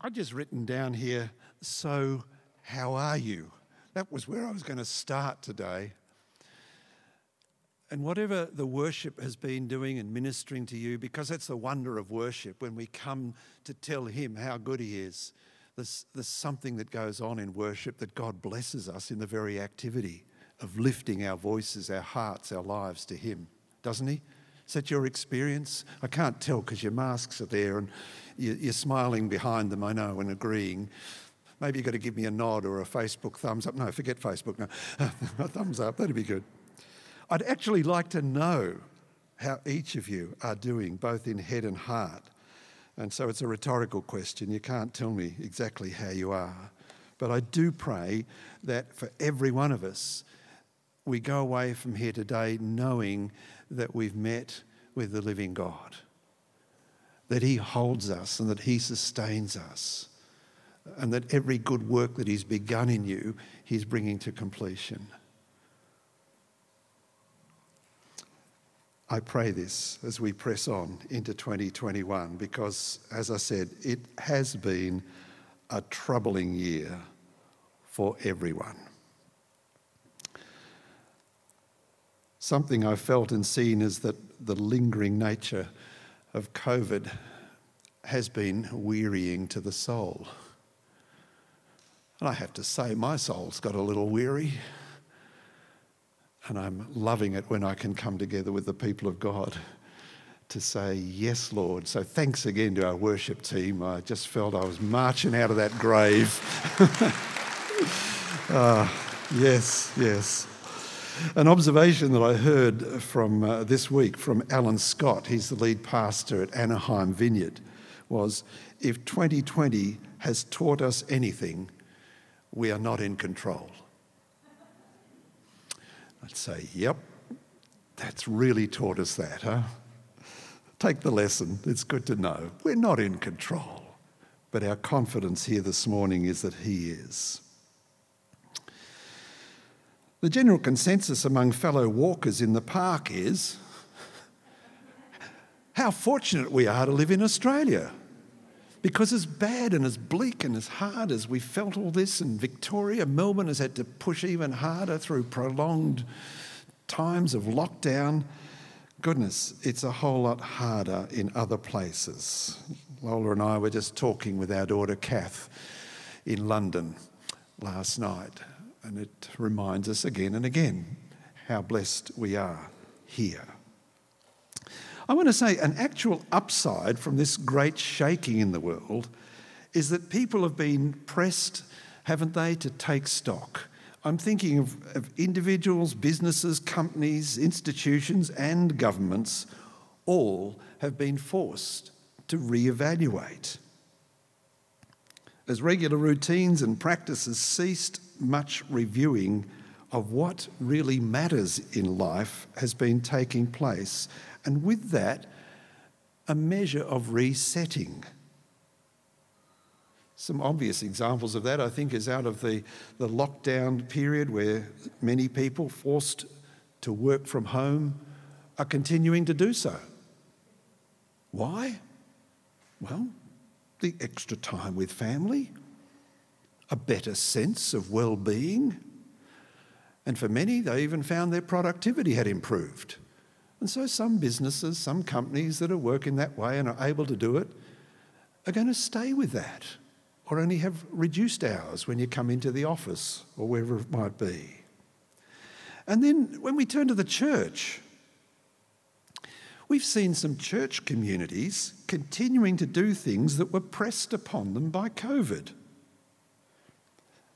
I just written down here, so how are you? That was where I was going to start today. And whatever the worship has been doing and ministering to you, because that's the wonder of worship when we come to tell Him how good He is. There's, there's something that goes on in worship that God blesses us in the very activity of lifting our voices, our hearts, our lives to Him, doesn't He? Is that your experience? I can't tell because your masks are there and you're smiling behind them, I know, and agreeing. Maybe you've got to give me a nod or a Facebook thumbs up. No, forget Facebook. No, a thumbs up, that'd be good. I'd actually like to know how each of you are doing, both in head and heart. And so it's a rhetorical question. You can't tell me exactly how you are. But I do pray that for every one of us, we go away from here today knowing that we've met with the living God, that He holds us and that He sustains us, and that every good work that He's begun in you, He's bringing to completion. I pray this as we press on into 2021 because, as I said, it has been a troubling year for everyone. Something I've felt and seen is that the lingering nature of COVID has been wearying to the soul. And I have to say, my soul's got a little weary. And I'm loving it when I can come together with the people of God to say, Yes, Lord. So thanks again to our worship team. I just felt I was marching out of that grave. uh, yes, yes. An observation that I heard from uh, this week from Alan Scott, he's the lead pastor at Anaheim Vineyard, was if 2020 has taught us anything, we are not in control. I'd say, yep, that's really taught us that, huh? Take the lesson. It's good to know. We're not in control, but our confidence here this morning is that He is. The general consensus among fellow walkers in the park is how fortunate we are to live in Australia. Because as bad and as bleak and as hard as we felt all this in Victoria, Melbourne has had to push even harder through prolonged times of lockdown. Goodness, it's a whole lot harder in other places. Lola and I were just talking with our daughter Kath in London last night, and it reminds us again and again how blessed we are here. I want to say an actual upside from this great shaking in the world is that people have been pressed, haven't they, to take stock. I'm thinking of, of individuals, businesses, companies, institutions, and governments all have been forced to re-evaluate. As regular routines and practices ceased, much reviewing of what really matters in life has been taking place and with that, a measure of resetting. Some obvious examples of that, I think, is out of the, the lockdown period where many people forced to work from home are continuing to do so. Why? Well, the extra time with family, a better sense of well being, and for many, they even found their productivity had improved. And so some businesses, some companies that are working that way and are able to do it are going to stay with that or only have reduced hours when you come into the office or wherever it might be. And then when we turn to the church, we've seen some church communities continuing to do things that were pressed upon them by COVID.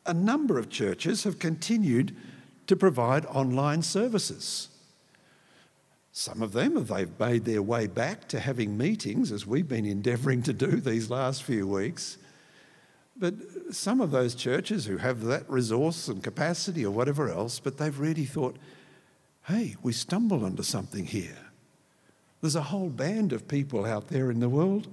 A number of churches have continued to provide online services. Some of them, they've made their way back to having meetings, as we've been endeavouring to do these last few weeks. But some of those churches who have that resource and capacity or whatever else, but they've really thought, hey, we stumble onto something here. There's a whole band of people out there in the world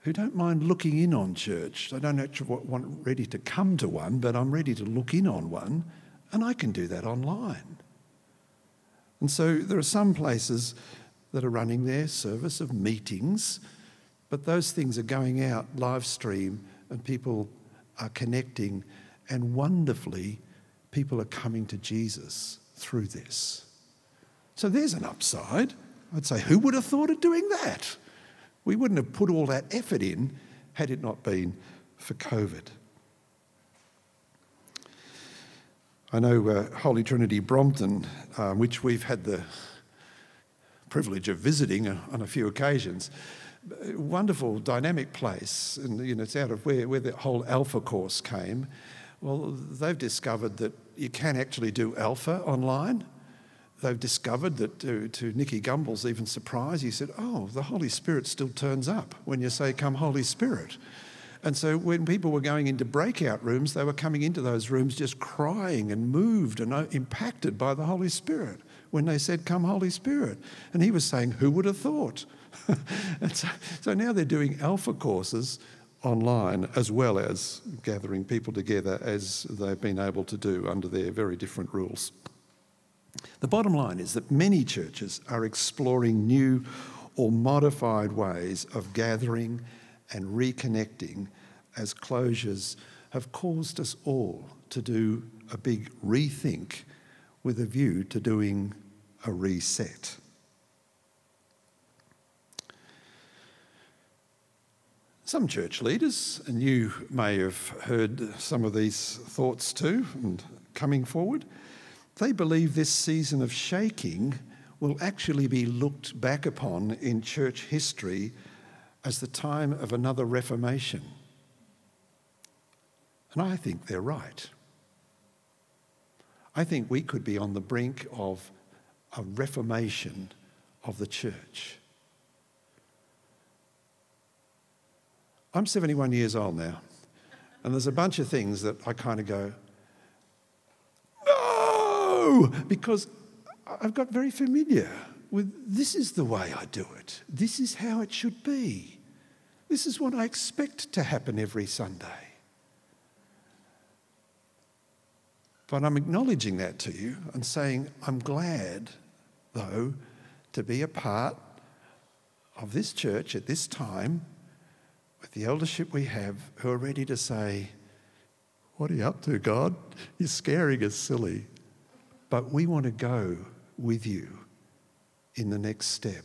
who don't mind looking in on church. They don't actually want ready to come to one, but I'm ready to look in on one, and I can do that online. And so there are some places that are running their service of meetings But those things are going out live stream and people are connecting, and wonderfully, people are coming to Jesus through this. So there's an upside. I'd say, who would have thought of doing that? We wouldn't have put all that effort in had it not been for COVID. I know uh, Holy Trinity Brompton, uh, which we've had the privilege of visiting uh, on a few occasions, wonderful dynamic place, and you know it's out of where, where the whole Alpha course came. Well, they've discovered that you can actually do Alpha online. They've discovered that, to, to Nicky Gumbel's even surprise, he said, "Oh, the Holy Spirit still turns up when you say, "Come, Holy Spirit." And so when people were going into breakout rooms, they were coming into those rooms just crying and moved and uh, impacted by the Holy Spirit when they said, Come, Holy Spirit. And he was saying, Who would have thought? and so, so now they're doing alpha courses online as well as gathering people together as they've been able to do under their very different rules. The bottom line is that many churches are exploring new or modified ways of gathering and reconnecting as closures have caused us all to do a big rethink with a view to doing a reset. Some church leaders, and you may have heard some of these thoughts too, and coming forward, they believe this season of shaking will actually be looked back upon in church history as the time of another Reformation. And I think they're right. I think we could be on the brink of a reformation of the church. I'm 71 years old now, and there's a bunch of things that I kind of go, because I've got very familiar with this is the way I do it, this is how it should be, this is what I expect to happen every Sunday. But I'm acknowledging that to you and saying, I'm glad, though, to be a part of this church at this time with the eldership we have who are ready to say, What are you up to, God? You're scaring us silly. But we want to go with you in the next step.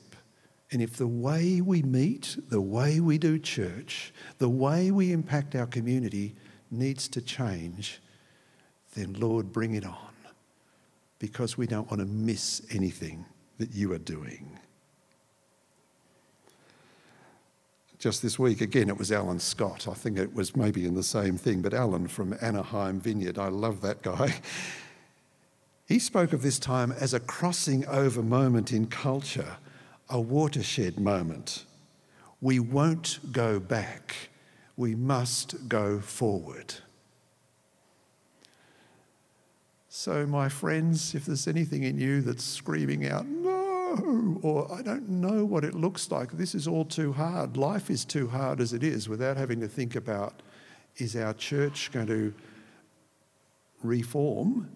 And if the way we meet, the way we do church, the way we impact our community needs to change, then Lord, bring it on. Because we don't want to miss anything that you are doing. just this week. Again, it was Alan Scott. I think it was maybe in the same thing, but Alan from Anaheim Vineyard, I love that guy. He spoke of this time as a crossing over moment in culture, a watershed moment. We won't go back, we must go forward. So, my friends, if there's anything in you that's screaming out, no, or I don't know what it looks like. This is all too hard. Life is too hard as it is without having to think about is our church going to reform?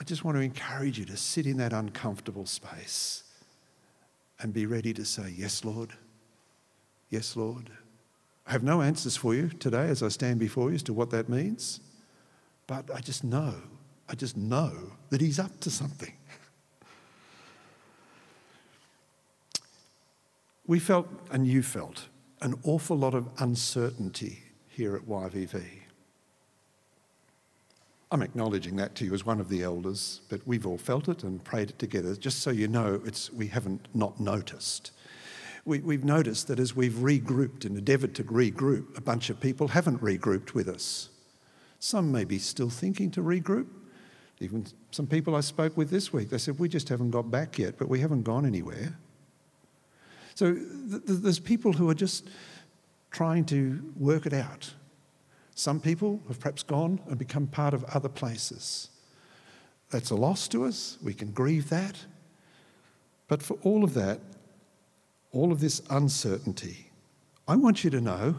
I just want to encourage you to sit in that uncomfortable space and be ready to say, Yes, Lord. Yes, Lord. I have no answers for you today as I stand before you as to what that means, but I just know, I just know that He's up to something. We felt, and you felt, an awful lot of uncertainty here at YVV. I'm acknowledging that to you as one of the elders, but we've all felt it and prayed it together. Just so you know, it's, we haven't not noticed. We, we've noticed that as we've regrouped and endeavoured to regroup, a bunch of people haven't regrouped with us. Some may be still thinking to regroup. Even some people I spoke with this week, they said, We just haven't got back yet, but we haven't gone anywhere. So th- there's people who are just trying to work it out. Some people have perhaps gone and become part of other places. That's a loss to us. We can grieve that. But for all of that, all of this uncertainty, I want you to know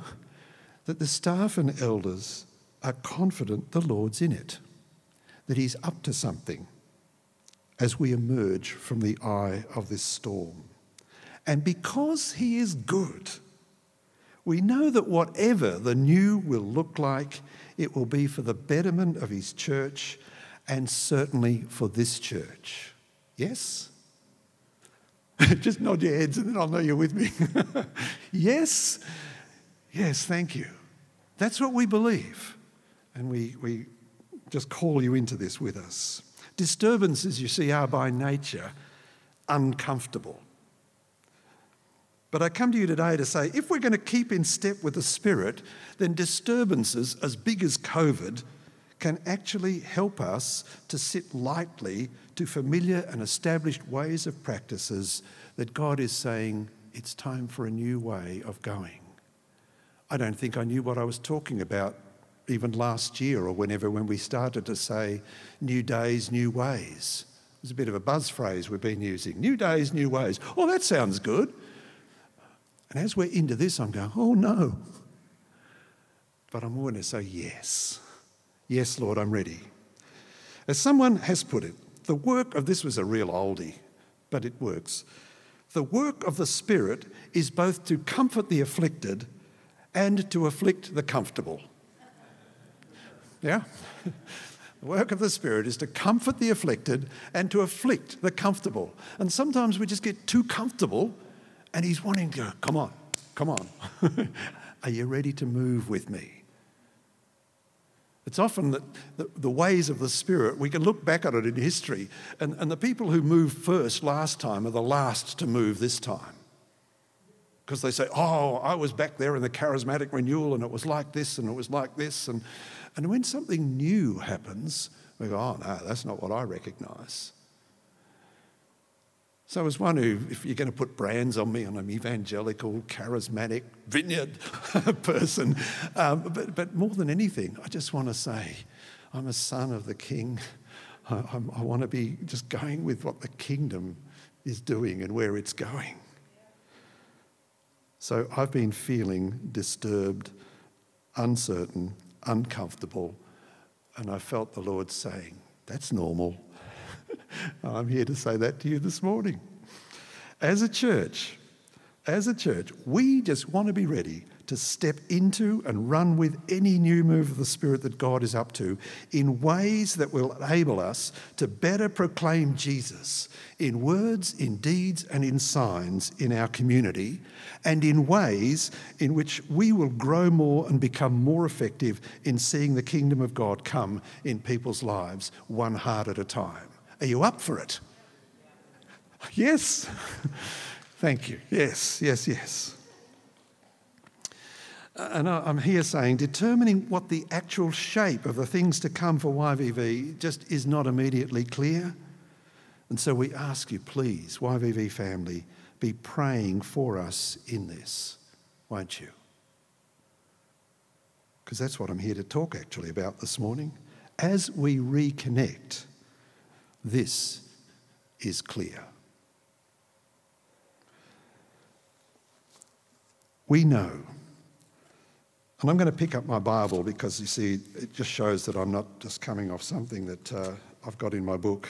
that the staff and elders are confident the Lord's in it, that He's up to something as we emerge from the eye of this storm. And because He is good, we know that whatever the new will look like, it will be for the betterment of His church and certainly for this church. Yes? Just nod your heads and then I'll know you're with me. yes? Yes, thank you. That's what we believe. And we, we just call you into this with us. Disturbances, you see, are by nature uncomfortable. But I come to you today to say if we're going to keep in step with the Spirit, then disturbances as big as COVID can actually help us to sit lightly to familiar and established ways of practices that God is saying it's time for a new way of going. I don't think I knew what I was talking about even last year or whenever when we started to say new days, new ways. It's a bit of a buzz phrase we've been using. New days, new ways. Oh, that sounds good. And as we're into this, I'm going, oh no. But I'm going to say yes. Yes, Lord, I'm ready. As someone has put it, the work of this was a real oldie, but it works. The work of the Spirit is both to comfort the afflicted and to afflict the comfortable. Yeah? The work of the Spirit is to comfort the afflicted and to afflict the comfortable. And sometimes we just get too comfortable and He's wanting to, come on, come on. Are you ready to move with me? It's often that the, the, ways of the Spirit, we can look back at it in history, and, and the people who moved first last time are the last to move this time because they say, Oh, I was back there in the charismatic renewal and it was like this and it was like this. And, and when something new happens, we go, Oh, no, that's not what I recognize. So, as one who, if you're going to put brands on me, I'm an evangelical, charismatic, vineyard person. Um, but, but more than anything, I just want to say, I'm a son of the king. I, I want to be just going with what the kingdom is doing and where it's going. So I've been feeling disturbed, uncertain, uncomfortable, and I felt the Lord saying, That's normal. I'm here to say that to you this morning. As a church, as a church, we just want to be ready to step into and run with any new move of the Spirit that God is up to in ways that will enable us to better proclaim Jesus in words, in deeds, and in signs in our community, and in ways in which we will grow more and become more effective in seeing the kingdom of God come in people's lives one heart at a time. Are you up for it? Yes. Thank you. Yes, yes, yes. Uh, and I'm here saying determining what the actual shape of the things to come for YVV just is not immediately clear. And so we ask you, please, YVV family, be praying for us in this, won't you? Because that's what I'm here to talk actually about this morning. As we reconnect, this is clear. We know and I'm going to pick up my Bible because you see, it just shows that I'm not just coming off something that uh, I've got in my book.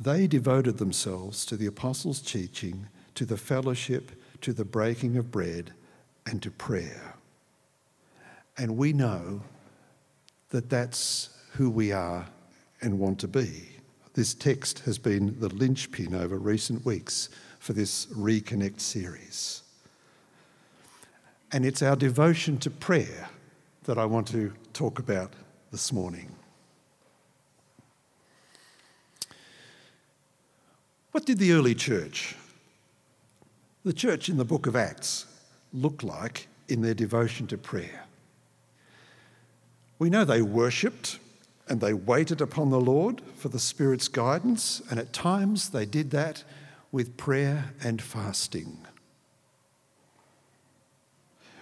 They devoted themselves to the apostles' teaching, to the fellowship, to the breaking of bread, and to prayer. And we know that that's who we are and want to be. This text has been the linchpin over recent weeks for this Reconnect series. And it's our devotion to prayer that I want to talk about this morning. What did the early church, the church in the book of Acts, look like in their devotion to prayer? We know they worshipped and they waited upon the Lord for the Spirit's guidance, and at times they did that with prayer and fasting.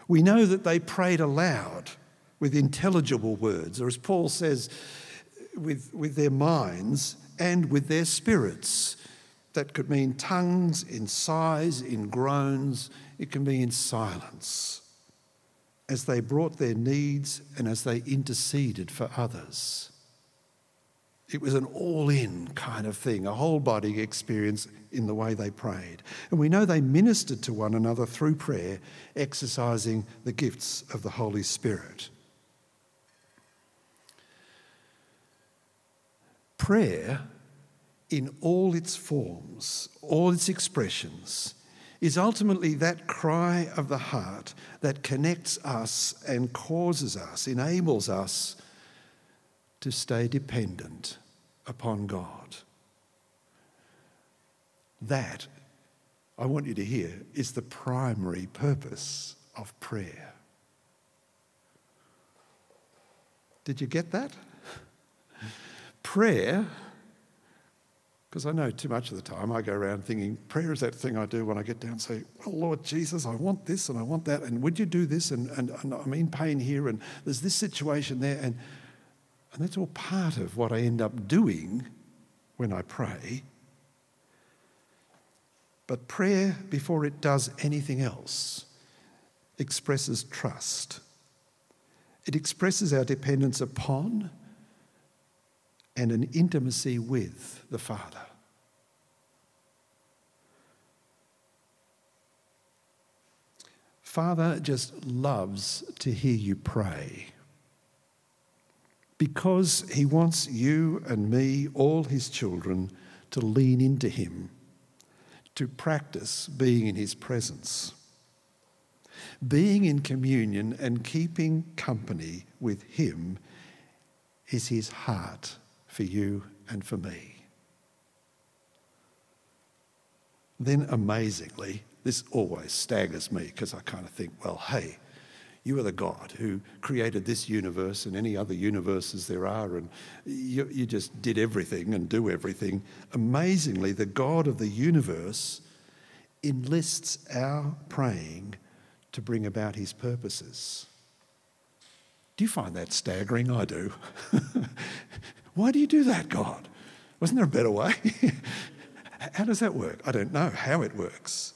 We know that they prayed aloud with intelligible words, or as Paul says, with, with their minds and with their spirits. That could mean tongues, in sighs, in groans, it can be in silence as they brought their needs and as they interceded for others. It was an all in kind of thing, a whole body experience in the way they prayed. And we know they ministered to one another through prayer, exercising the gifts of the Holy Spirit. Prayer, in all its forms, all its expressions, is ultimately that cry of the heart that connects us and causes us, enables us to stay dependent upon God. That, I want you to hear, is the primary purpose of prayer. Did you get that? Prayer because I know too much of the time I go around thinking prayer is that thing I do when I get down and say, Oh Lord Jesus, I want this and I want that. And would you do this? And, and, and I'm in pain here and there's this situation there. And, and that's all part of what I end up doing when I pray. But prayer, before it does anything else, expresses trust. It expresses our dependence upon and an intimacy with the Father. Father just loves to hear you pray because he wants you and me, all his children, to lean into him, to practice being in his presence. Being in communion and keeping company with him is his heart for you and for me. Then, amazingly, this always staggers me because I kind of think, well, hey, you are the God who created this universe and any other universes there are, and you, you, just did everything and do everything. Amazingly, the God of the universe enlists our praying to bring about his purposes. Do you find that staggering? I do. Why do you do that, God? Wasn't there a better way? how does that work? I don't know how it works,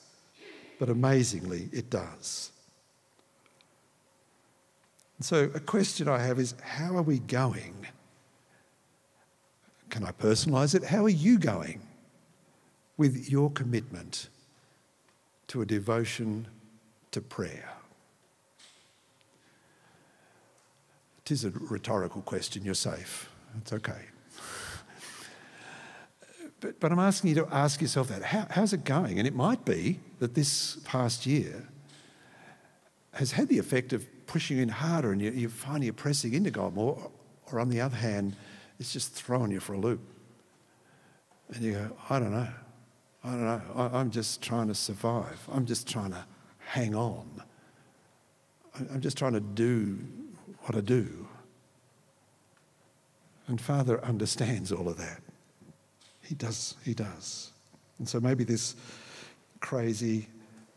but amazingly, it does. So, a question I have is how are we going? Can I personalise it? How are you going with your commitment to a devotion to prayer? It is a rhetorical question, you're safe. It's okay. But, but I'm asking you to ask yourself that. How, how's it going? And it might be that this past year has had the effect of pushing in harder and you, you find you're pressing into God more. Or on the other hand, it's just throwing you for a loop. And you go, I don't know. I don't know. I, I'm just trying to survive. I'm just trying to hang on. I'm just trying to do what I do. And Father understands all of that. He does, he does. And so maybe this crazy,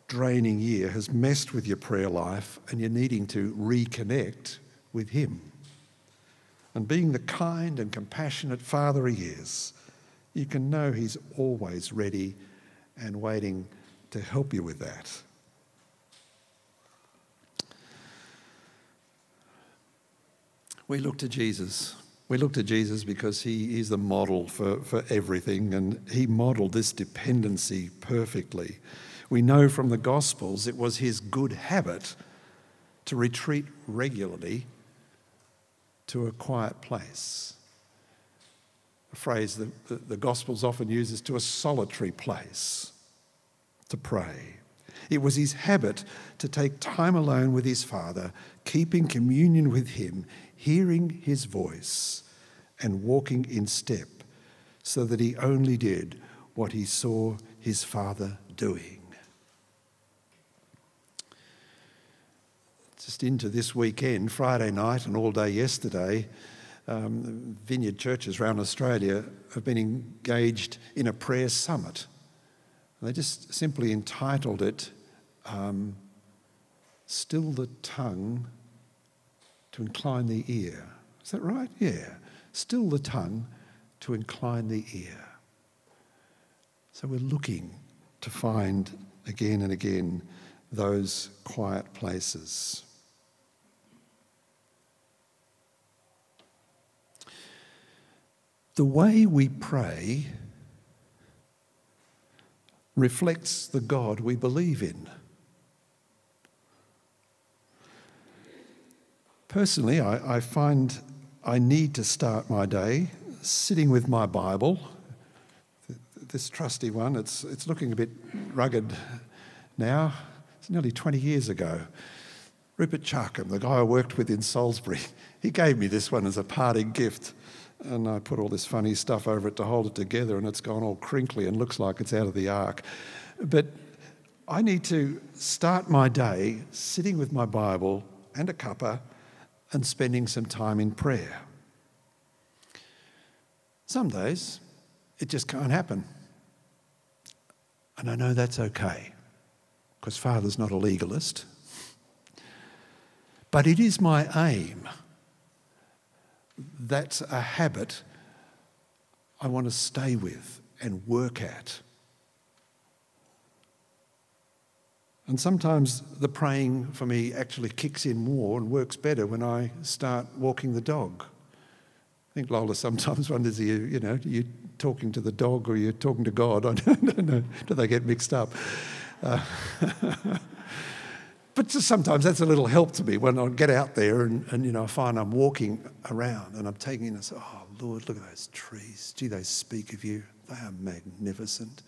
draining year has messed with your prayer life and you're needing to reconnect with Him. And being the kind and compassionate Father He is, you can know He's always ready and waiting to help you with that. We look to Jesus we look to Jesus because he is the model for, for everything, and he modeled this dependency perfectly. We know from the Gospels it was his good habit to retreat regularly to a quiet place. A phrase that the, the Gospels often uses to a solitary place to pray. It was his habit to take time alone with his Father, keeping communion with him hearing his voice and walking in step, so that he only did what he saw his father doing. Just into this weekend, Friday night and all day yesterday, um, vineyard churches around Australia have been engaged in a prayer summit. They just simply entitled it um, Still the Tongue to incline the ear. Is that right? Yeah. Still the tongue to incline the ear. So we're looking to find again and again those quiet places. The way we pray reflects the God we believe in. Personally, I, I, find I need to start my day sitting with my Bible. This trusty one, it's, it's looking a bit rugged now. It's nearly 20 years ago. Rupert Charkham, the guy I worked with in Salisbury, he gave me this one as a parting gift. And I put all this funny stuff over it to hold it together, and it's gone all crinkly and looks like it's out of the ark. But I need to start my day sitting with my Bible and a cuppa and spending some time in prayer. Some days it just can't happen. And I know that's okay because Father's not a legalist. But it is my aim. That's a habit I want to stay with and work at. And sometimes the praying for me actually kicks in more and works better when I start walking the dog. I think Lola sometimes wonders, you, you know, are you talking to the dog or are you're talking to God? I don't know. Do they get mixed up? Uh, but sometimes that's a little help to me when I get out there and, and, you know, I find I'm walking around and I'm taking in say, oh, Lord, look at those trees. Gee, they speak of you. They are magnificent.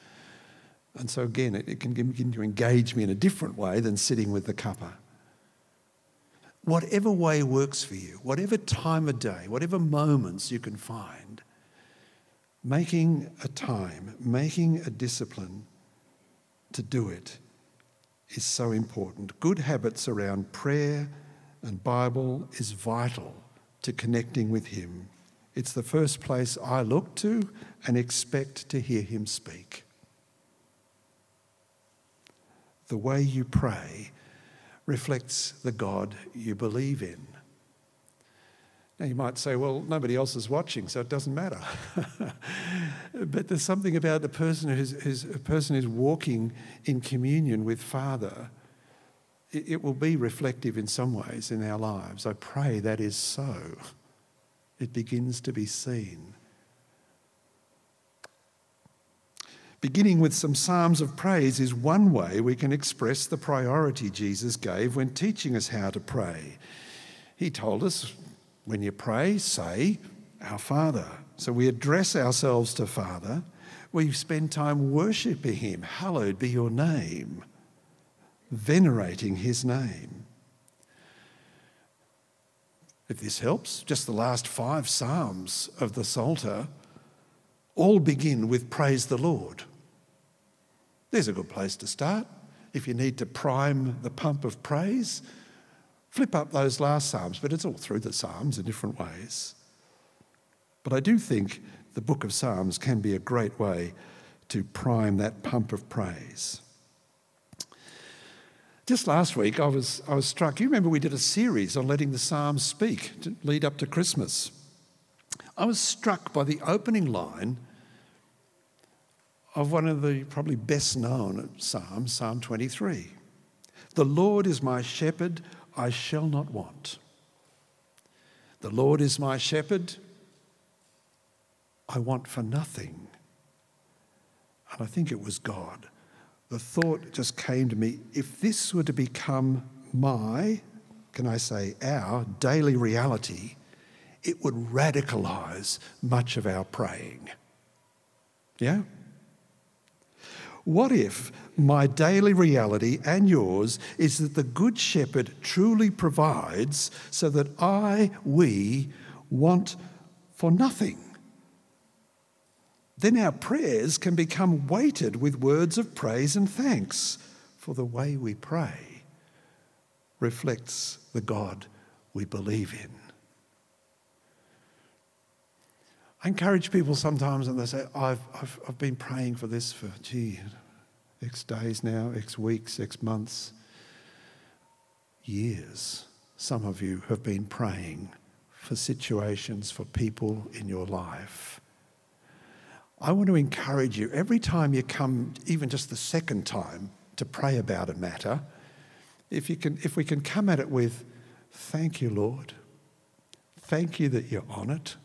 And so, again, it, it can begin to engage me in a different way than sitting with the cuppa. Whatever way works for you, whatever time of day, whatever moments you can find, making a time, making a discipline to do it is so important. Good habits around prayer and Bible is vital to connecting with Him. It's the first place I look to and expect to hear Him speak the way you pray reflects the God you believe in. Now, you might say, well, nobody else is watching, so it doesn't matter. but there's something about the person who's, who's, a person who's walking in communion with Father. It, it will be reflective in some ways in our lives. I pray that is so. It begins to be seen. Beginning with some psalms of praise is one way we can express the priority Jesus gave when teaching us how to pray. He told us, when you pray, say, Our Father. So we address ourselves to Father. We spend time worshipping Him. Hallowed be your name, venerating His name. If this helps, just the last five Psalms of the Psalter all begin with Praise the Lord. There's a good place to start. If you need to prime the pump of praise, flip up those last Psalms, but it's all through the Psalms in different ways. But I do think the book of Psalms can be a great way to prime that pump of praise. Just last week, I was, I was struck. You remember we did a series on letting the Psalms speak to lead up to Christmas. I was struck by the opening line of one of the probably best known Psalms, Psalm 23. The Lord is my shepherd, I shall not want. The Lord is my shepherd, I want for nothing. And I think it was God. The thought just came to me if this were to become my, can I say, our daily reality, it would radicalize much of our praying. Yeah? What if my daily reality and yours is that the Good Shepherd truly provides so that I, we, want for nothing? Then our prayers can become weighted with words of praise and thanks, for the way we pray reflects the God we believe in. I encourage people sometimes and they say, I've, I've, I've been praying for this for, gee, X days now, X weeks, X months, years. Some of you have been praying for situations, for people in your life. I want to encourage you every time you come, even just the second time, to pray about a matter, if, you can, if we can come at it with, Thank you, Lord. Thank you that you're on it.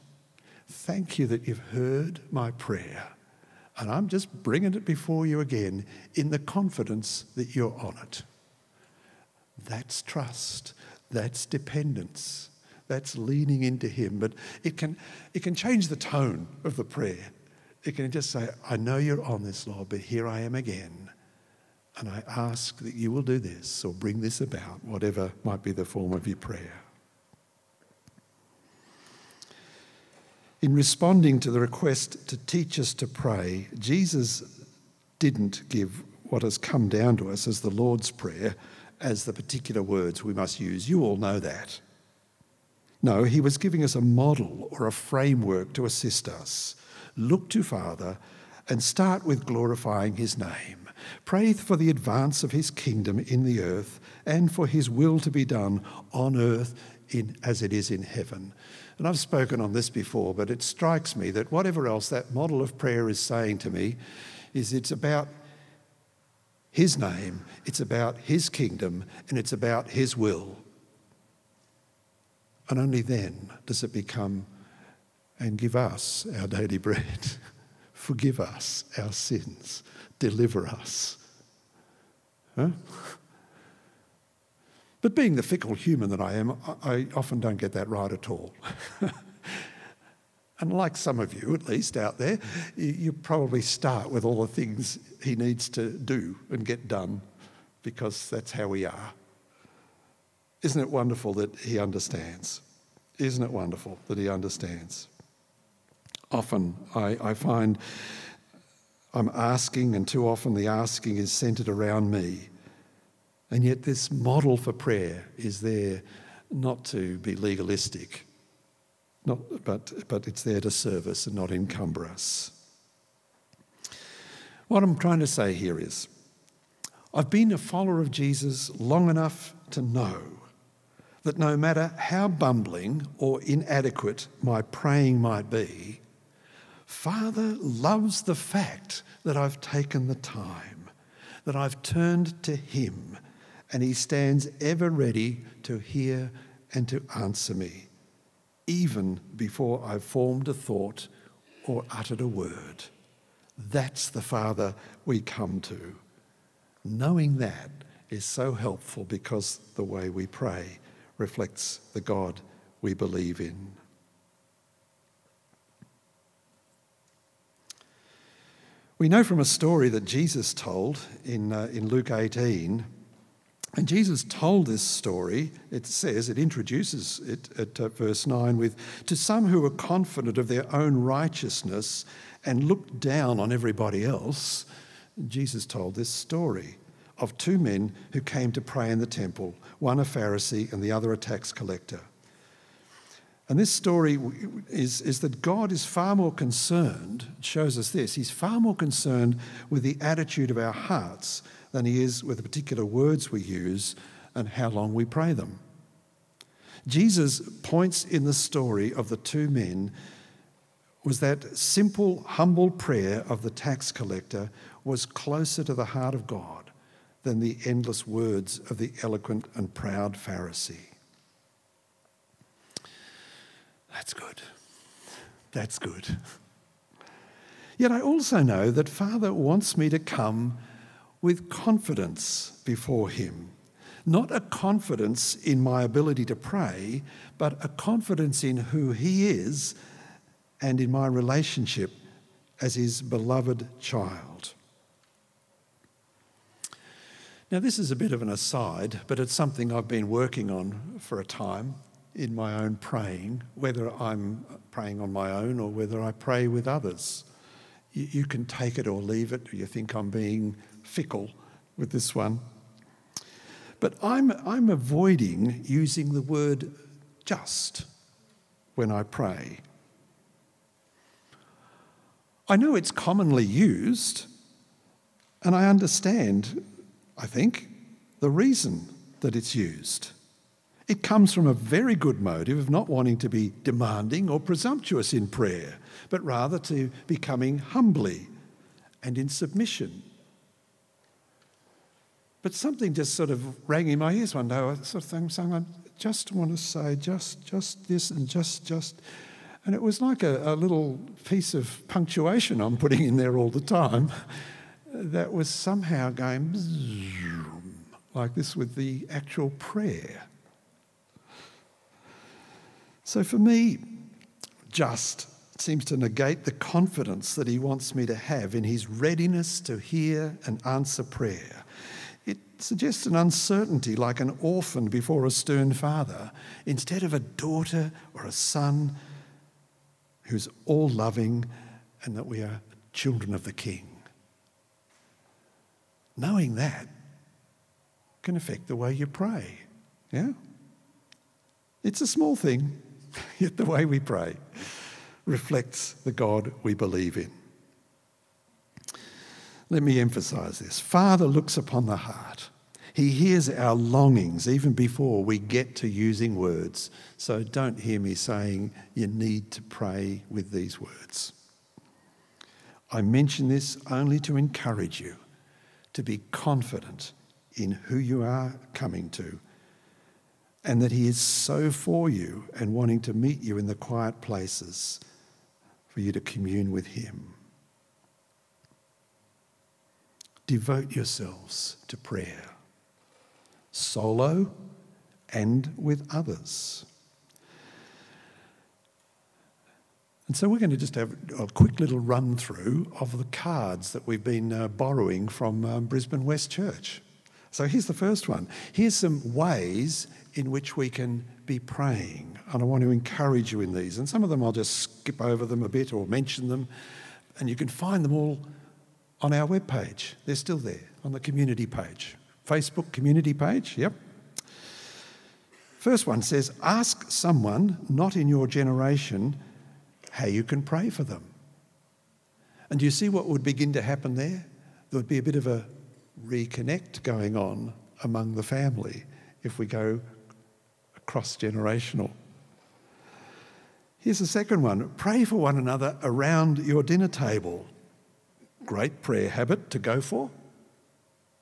Thank you that you've heard my prayer. And I'm just bringing it before you again in the confidence that you're on it. That's trust. That's dependence. That's leaning into Him. But it can, it can change the tone of the prayer. It can just say, I know you're on this, Lord, but here I am again. And I ask that you will do this or bring this about, whatever might be the form of your prayer. In responding to the request to teach us to pray, Jesus didn't give what has come down to us as the Lord's Prayer as the particular words we must use. You all know that. No, he was giving us a model or a framework to assist us. Look to Father and start with glorifying his name. Pray for the advance of his kingdom in the earth and for his will to be done on earth in, as it is in heaven. And I've spoken on this before, but it strikes me that whatever else that model of prayer is saying to me is it's about his name, it's about His kingdom, and it's about His will. And only then does it become, and give us our daily bread, forgive us our sins, deliver us. Huh? But being the fickle human that I am, I often don't get that right at all. and like some of you, at least out there, you probably start with all the things he needs to do and get done because that's how we are. Isn't it wonderful that he understands? Isn't it wonderful that he understands? Often I, I find I'm asking, and too often the asking is centered around me. And yet, this model for prayer is there not to be legalistic, not, but, but it's there to serve us and not encumber us. What I'm trying to say here is I've been a follower of Jesus long enough to know that no matter how bumbling or inadequate my praying might be, Father loves the fact that I've taken the time, that I've turned to Him and he stands ever ready to hear and to answer me, even before I've formed a thought or uttered a word. That's the Father we come to. Knowing that is so helpful because the way we pray reflects the God we believe in. We know from a story that Jesus told in, uh, in Luke 18 and Jesus told this story, it says, it introduces it at uh, verse 9 with, to some who were confident of their own righteousness and looked down on everybody else. Jesus told this story of two men who came to pray in the temple, one a Pharisee and the other a tax collector. And this story is, is that God is far more concerned, shows us this, He's far more concerned with the attitude of our hearts than he is with the particular words we use and how long we pray them. Jesus points in the story of the two men was that simple, humble prayer of the tax collector was closer to the heart of God than the endless words of the eloquent and proud Pharisee. That's good. That's good. Yet I also know that Father wants me to come with confidence before Him. Not a confidence in my ability to pray, but a confidence in who He is and in my relationship as His beloved child. Now, this is a bit of an aside, but it's something I've been working on for a time in my own praying, whether I'm praying on my own or whether I pray with others. You, can take it or leave it. You think I'm being fickle with this one. But I'm, I'm avoiding using the word just when I pray. I know it's commonly used, and I understand, I think, the reason that it's used. It comes from a very good motive of not wanting to be demanding or presumptuous in prayer, but rather to becoming humbly and in submission but something just sort of rang in my ears one day. I sort of thing, saying, I just want to say just, just this and just, just. And it was like a, a little piece of punctuation I'm putting in there all the time that was somehow going like this with the actual prayer. So for me, just seems to negate the confidence that he wants me to have in his readiness to hear and answer prayer. Suggests an uncertainty like an orphan before a stern father, instead of a daughter or a son who's all loving and that we are children of the King. Knowing that can affect the way you pray. Yeah? It's a small thing, yet the way we pray reflects the God we believe in. Let me emphasize this Father looks upon the heart. He hears our longings even before we get to using words. So don't hear me saying you need to pray with these words. I mention this only to encourage you to be confident in who you are coming to and that He is so for you and wanting to meet you in the quiet places for you to commune with Him. Devote yourselves to prayer, solo and with others. And so we're going to just have a quick little run through of the cards that we've been uh, borrowing from um, Brisbane West Church. So here's the first one. Here's some ways in which we can be praying. And I want to encourage you in these. And some of them I'll just skip over them a bit or mention them. And you can find them all on our webpage. They're still there on the community page. Facebook community page, yep. First one says, Ask someone not in your generation how you can pray for them. And do you see what would begin to happen there? There would be a bit of a reconnect going on among the family if we go cross generational. Here's the second one pray for one another around your dinner table. Great prayer habit to go for.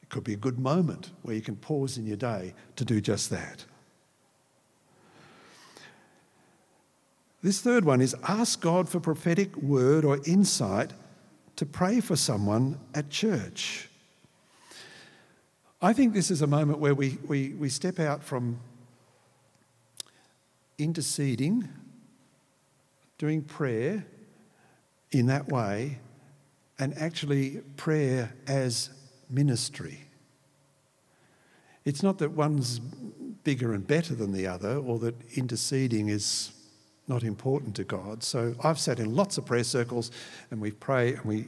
It could be a good moment where you can pause in your day to do just that. This third one is ask God for prophetic word or insight to pray for someone at church. I think this is a moment where we, we, we step out from interceding, doing prayer in that way, and actually prayer as ministry. It's not that one's bigger and better than the other or that interceding is not important to God. So I've sat in lots of prayer circles and we pray and we,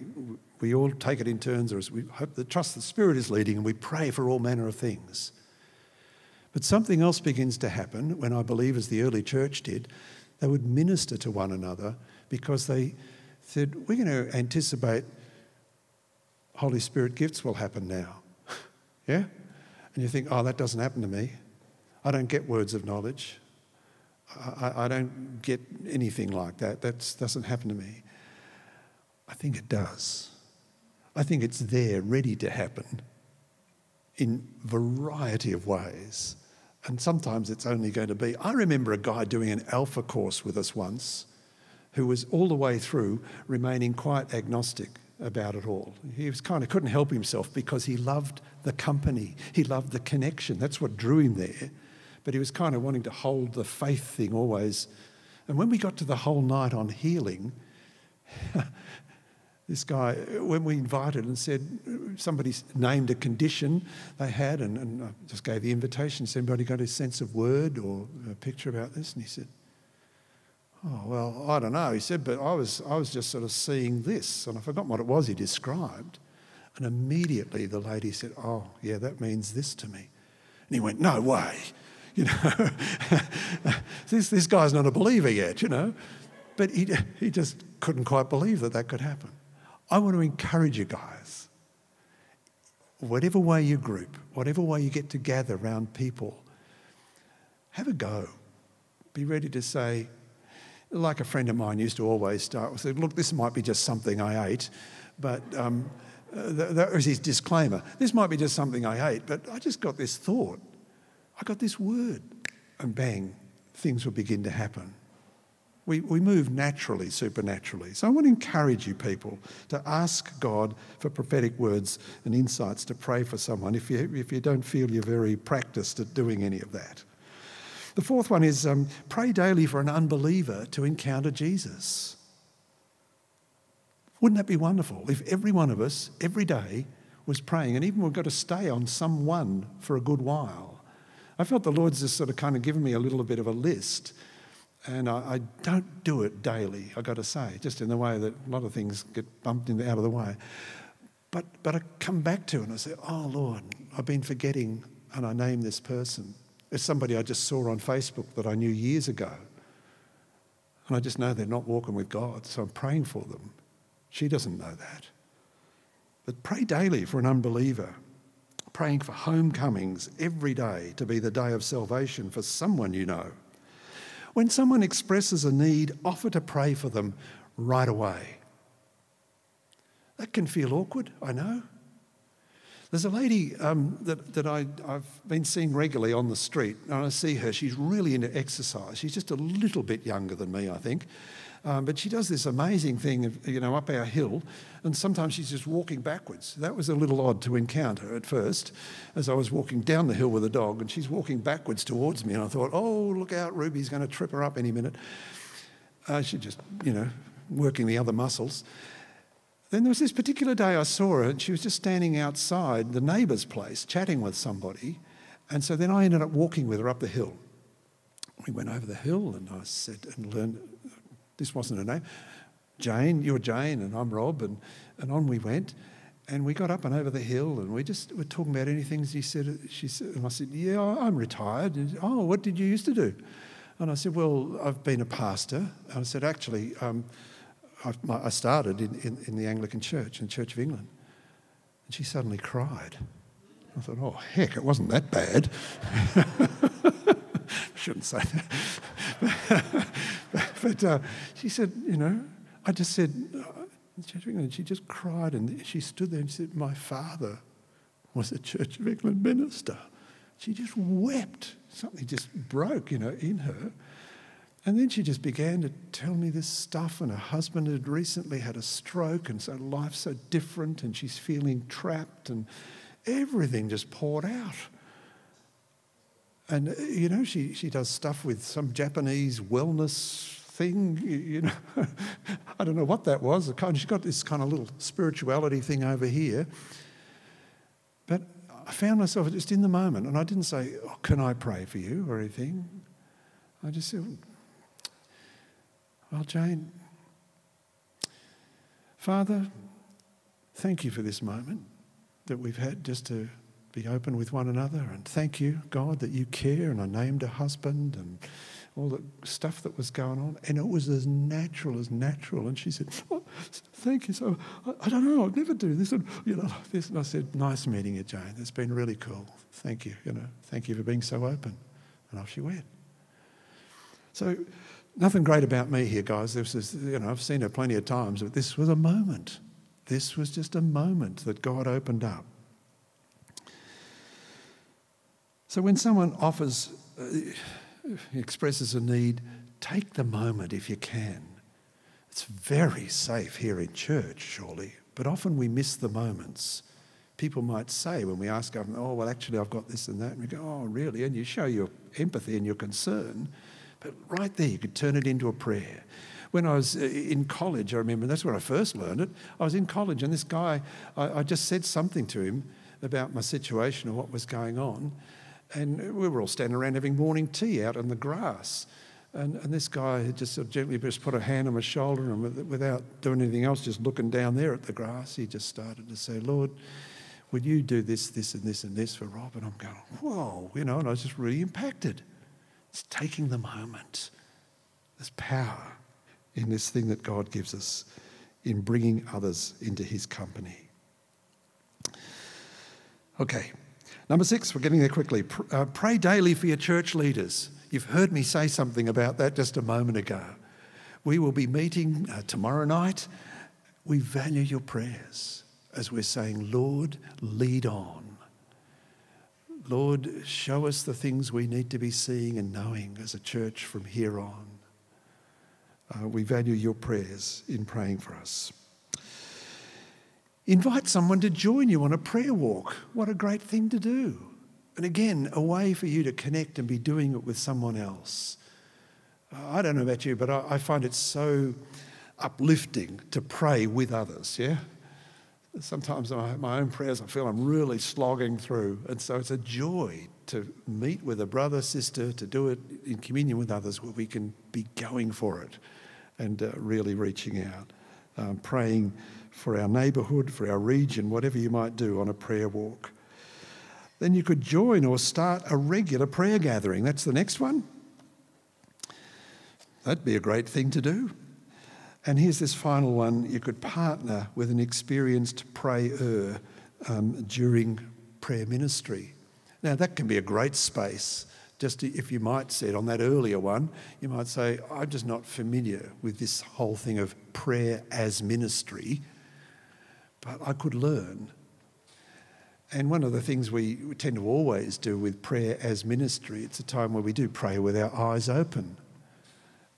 we all take it in turns, or we hope that trust the Spirit is leading, and we pray for all manner of things. But something else begins to happen when I believe, as the early church did, they would minister to one another because they said, We're going to anticipate Holy Spirit gifts will happen now. yeah? And you think, Oh, that doesn't happen to me. I don't get words of knowledge. I, I don't get anything like that. That doesn't happen to me. I think it does. I think it's there, ready to happen in variety of ways. And sometimes it's only going to be. I remember a guy doing an alpha course with us once who was all the way through remaining quite agnostic about it all. He was kind of couldn't help himself because he loved the company, he loved the connection. That's what drew him there. But he was kind of wanting to hold the faith thing always. And when we got to the whole night on healing, this guy, when we invited and said, somebody named a condition they had, and, and I just gave the invitation, has anybody got a sense of word or a picture about this? And he said, Oh, well, I don't know. He said, but I was, I was just sort of seeing this, and I forgot what it was he described. And immediately the lady said, Oh, yeah, that means this to me. And he went, No way. You know, this, this guy's not a believer yet, you know. But he, he just couldn't quite believe that that could happen. I want to encourage you guys, whatever way you group, whatever way you get to gather around people, have a go. Be ready to say, like a friend of mine used to always start with, look, this might be just something I ate, but um, that was his disclaimer. This might be just something I ate, but I just got this thought. I got this word, and bang, things will begin to happen. We, we move naturally, supernaturally. So I want to encourage you people to ask God for prophetic words and insights to pray for someone if you, if you don't feel you're very practiced at doing any of that. The fourth one is um, pray daily for an unbeliever to encounter Jesus. Wouldn't that be wonderful if every one of us, every day, was praying, and even we've got to stay on someone for a good while? I felt the Lord's just sort of kind of given me a little bit of a list, and I, I don't do it daily, I've got to say, just in the way that a lot of things get bumped out of the way. But, but I come back to it and I say, Oh Lord, I've been forgetting, and I name this person. It's somebody I just saw on Facebook that I knew years ago. And I just know they're not walking with God, so I'm praying for them. She doesn't know that. But pray daily for an unbeliever, praying for homecomings every day to be the day of salvation for someone you know. When someone expresses a need, offer to pray for them right away. That can feel awkward, I know. There's a lady um, that, that I, have been seeing regularly on the street, and I see her. She's really into exercise. She's just a little bit younger than me, I think. Um, but she does this amazing thing, of, you know, up our hill, and sometimes she's just walking backwards. That was a little odd to encounter at first, as I was walking down the hill with a dog, and she's walking backwards towards me, and I thought, oh, look out, Ruby's going to trip her up any minute. Uh, just, you know, working the other muscles. Then there was this particular day I saw her, and she was just standing outside the neighbour's place chatting with somebody. And so then I ended up walking with her up the hill. We went over the hill, and I said, and learned this wasn't her name. Jane, you're Jane, and I'm Rob, and, and on we went. And we got up and over the hill, and we just were talking about anything. She said, she said, and I said, "Yeah, I'm retired." And, oh, what did you used to do? And I said, "Well, I've been a pastor." And I said, "Actually, um, I, I started in, in, in, the Anglican Church, in Church of England. And she suddenly cried. I thought, oh, heck, it wasn't that bad. Shouldn't say that. but uh, she said, you know, I just said, uh, Church of England, she just cried and she stood there and said, my father was a Church of England minister. She just wept. Something just broke, you know, in her. And then she just began to tell me this stuff, and her husband had recently had a stroke, and so life's so different, and she's feeling trapped, and everything just poured out. And, uh, you know, she, she does stuff with some Japanese wellness thing, you know. I don't know what that was. She's got this kind of little spirituality thing over here. But I found myself just in the moment, and I didn't say, oh, Can I pray for you or anything? I just said, well, Jane, Father, thank you for this moment that we've had just to be open with one another. And thank you, God, that you care. And I named a husband and all the stuff that was going on. And it was as natural as natural. And she said, oh, Thank you. So I, I, don't know, I'd never do this. And, you know, this. And I said, Nice meeting you, Jane. It's been really cool. Thank you. You know, thank you for being so open. And off she went. So, nothing great about me here, guys. This is, you know, I've seen it plenty of times, but this was a moment. This was just a moment that God opened up. So when someone offers, uh, expresses a need, take the moment if you can. It's very safe here in church, surely, but often we miss the moments. People might say when we ask oh, well, actually, I've got this and that, and we go, oh, really? And you show your empathy and your concern. But right there, you could turn it into a prayer. When I was uh, in college, I remember that's where I first learned it. I was in college, and this guy, I, I just said something to him about my situation and what was going on. And we were all standing around having morning tea out in the grass. And, and this guy had just sort of gently just put a hand on my shoulder and without doing anything else, just looking down there at the grass, he just started to say, Lord, would you do this, this, and this, and this for Rob? And I'm going, whoa, you know, and I was just really impacted. It's taking the moment. There's power in this thing that God gives us in bringing others into his company. Okay, number six, we're getting there quickly. Uh, pray daily for your church leaders. You've heard me say something about that just a moment ago. We will be meeting uh, tomorrow night. We value your prayers as we're saying, Lord, lead on. Lord, show us the things we need to be seeing and knowing as a church from here on. Uh, we value your prayers in praying for us. Invite someone to join you on a prayer walk. What a great thing to do. And again, a way for you to connect and be doing it with someone else. Uh, I don't know about you, but I, I find it so uplifting to pray with others, yeah? Sometimes my, my own prayers, I feel I'm really slogging through. And so it's a joy to meet with a brother, sister, to do it in communion with others where we can be going for it and uh, really reaching out, um, praying for our neighbourhood, for our region, whatever you might do on a prayer walk. Then you could join or start a regular prayer gathering. That's the next one. That'd be a great thing to do. And here's this final one you could partner with an experienced prayer um, during prayer ministry. Now, that can be a great space. Just if you might say it on that earlier one, you might say, I'm just not familiar with this whole thing of prayer as ministry, but I could learn. And one of the things we tend to always do with prayer as ministry, it's a time where we do pray with our eyes open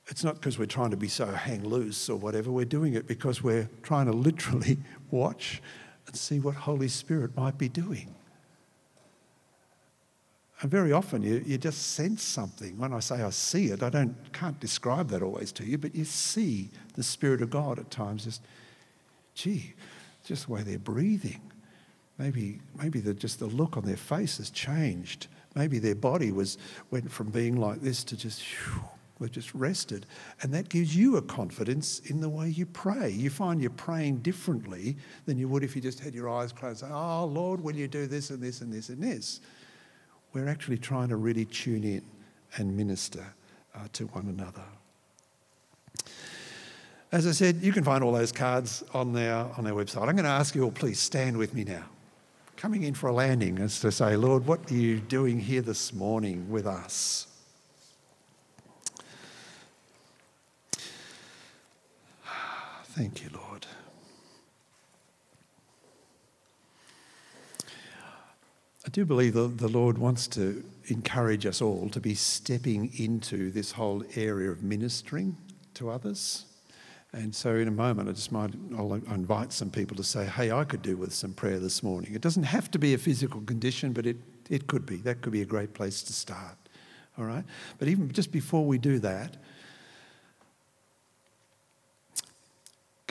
it's not because we're trying to be so hang loose or whatever. We're doing it because we're trying to literally watch and see what Holy Spirit might be doing. And very often you, you just sense something. When I say I see it, I don't, can't describe that always to you, but you see the Spirit of God at times. Just, gee, just the way they're breathing. Maybe, maybe the, just the look on their face has changed. Maybe their body was, went from being like this to just, whew, We've just rested. And that gives you a confidence in the way you pray. You find you're praying differently than you would if you just had your eyes closed. Oh, Lord, will you do this and this and this and this? We're actually trying to really tune in and minister uh, to one another. As I said, you can find all those cards on our, on our website. I'm going to ask you all, please stand with me now. Coming in for a landing is to say, Lord, what are you doing here this morning with us? Thank you, Lord. I do believe that the Lord wants to encourage us all to be stepping into this whole area of ministering to others. And so, in a moment, I just might I'll invite some people to say, "Hey, I could do with some prayer this morning." It doesn't have to be a physical condition, but it it could be. That could be a great place to start. All right. But even just before we do that,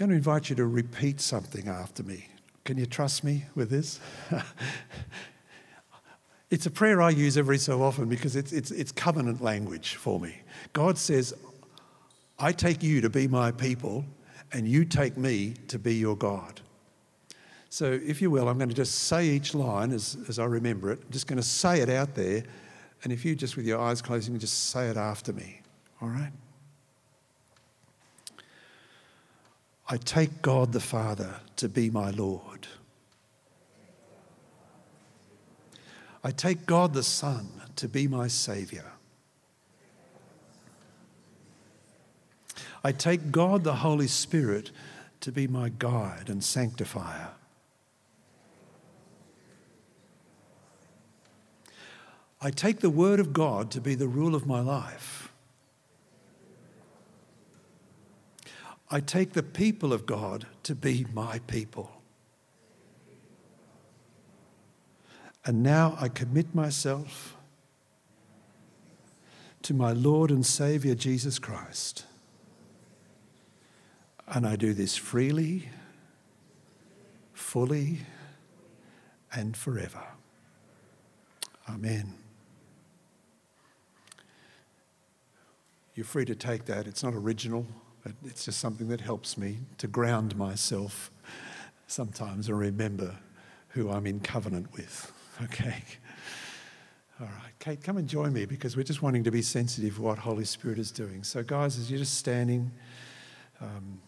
going to invite you to repeat something after me. Can you trust me with this? it's a prayer I use every so often because it's, it's, it's covenant language for me. God says, I take you to be my people, and you take me to be your God. So, if you will, I'm going to just say each line as, as I remember it. I'm just going to say it out there. And if you just with your eyes closed, you can just say it after me. All right? I take God the Father to be my Lord. I take God the Son to be my Saviour. I take God the Holy Spirit to be my guide and sanctifier. I take the Word of God to be the rule of my life. I take the people of God to be my people. And now I commit myself to my Lord and Saviour Jesus Christ. And I do this freely, fully, and forever. Amen. You're free to take that. It's not original. But it's just something that helps me to ground myself sometimes and remember who I'm in covenant with. Okay. All right, Kate, come and join me because we're just wanting to be sensitive to what Holy Spirit is doing. So, guys, as you're just standing, um,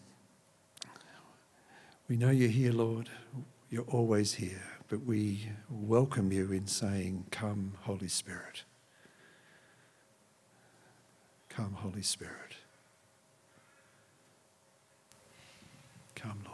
we know you're here, Lord. You're always here, but we welcome you in saying, Come, Holy Spirit. Come, Holy Spirit. Come, Lord.